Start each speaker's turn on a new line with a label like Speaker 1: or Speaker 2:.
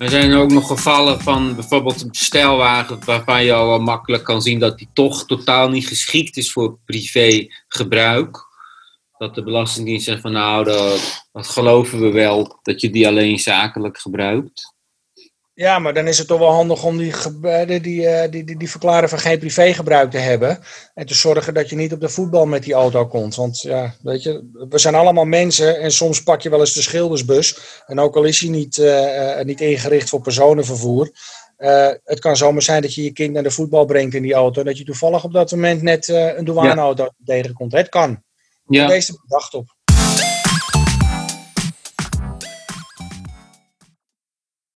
Speaker 1: Er zijn ook nog gevallen van bijvoorbeeld een bestelwagen waarvan je al makkelijk kan zien dat die toch totaal niet geschikt is voor privégebruik. Dat de Belastingdienst zegt van nou, dat geloven we wel, dat je die alleen zakelijk gebruikt.
Speaker 2: Ja, maar dan is het toch wel handig om die, ge- die, die, eh, die, die, die verklaren van geen privégebruik te hebben. En te zorgen dat je niet op de voetbal met die auto komt. Want ja, weet je, we zijn allemaal mensen en soms pak je wel eens de schildersbus. En ook al is hij niet, eh, eh, niet ingericht voor personenvervoer. eh, het kan zomaar zijn dat je je kind naar de voetbal brengt in die auto. En dat je toevallig op dat moment net eh, een douaneauto tegenkomt. Het kan.
Speaker 1: Ja,
Speaker 2: Wees er bedacht op.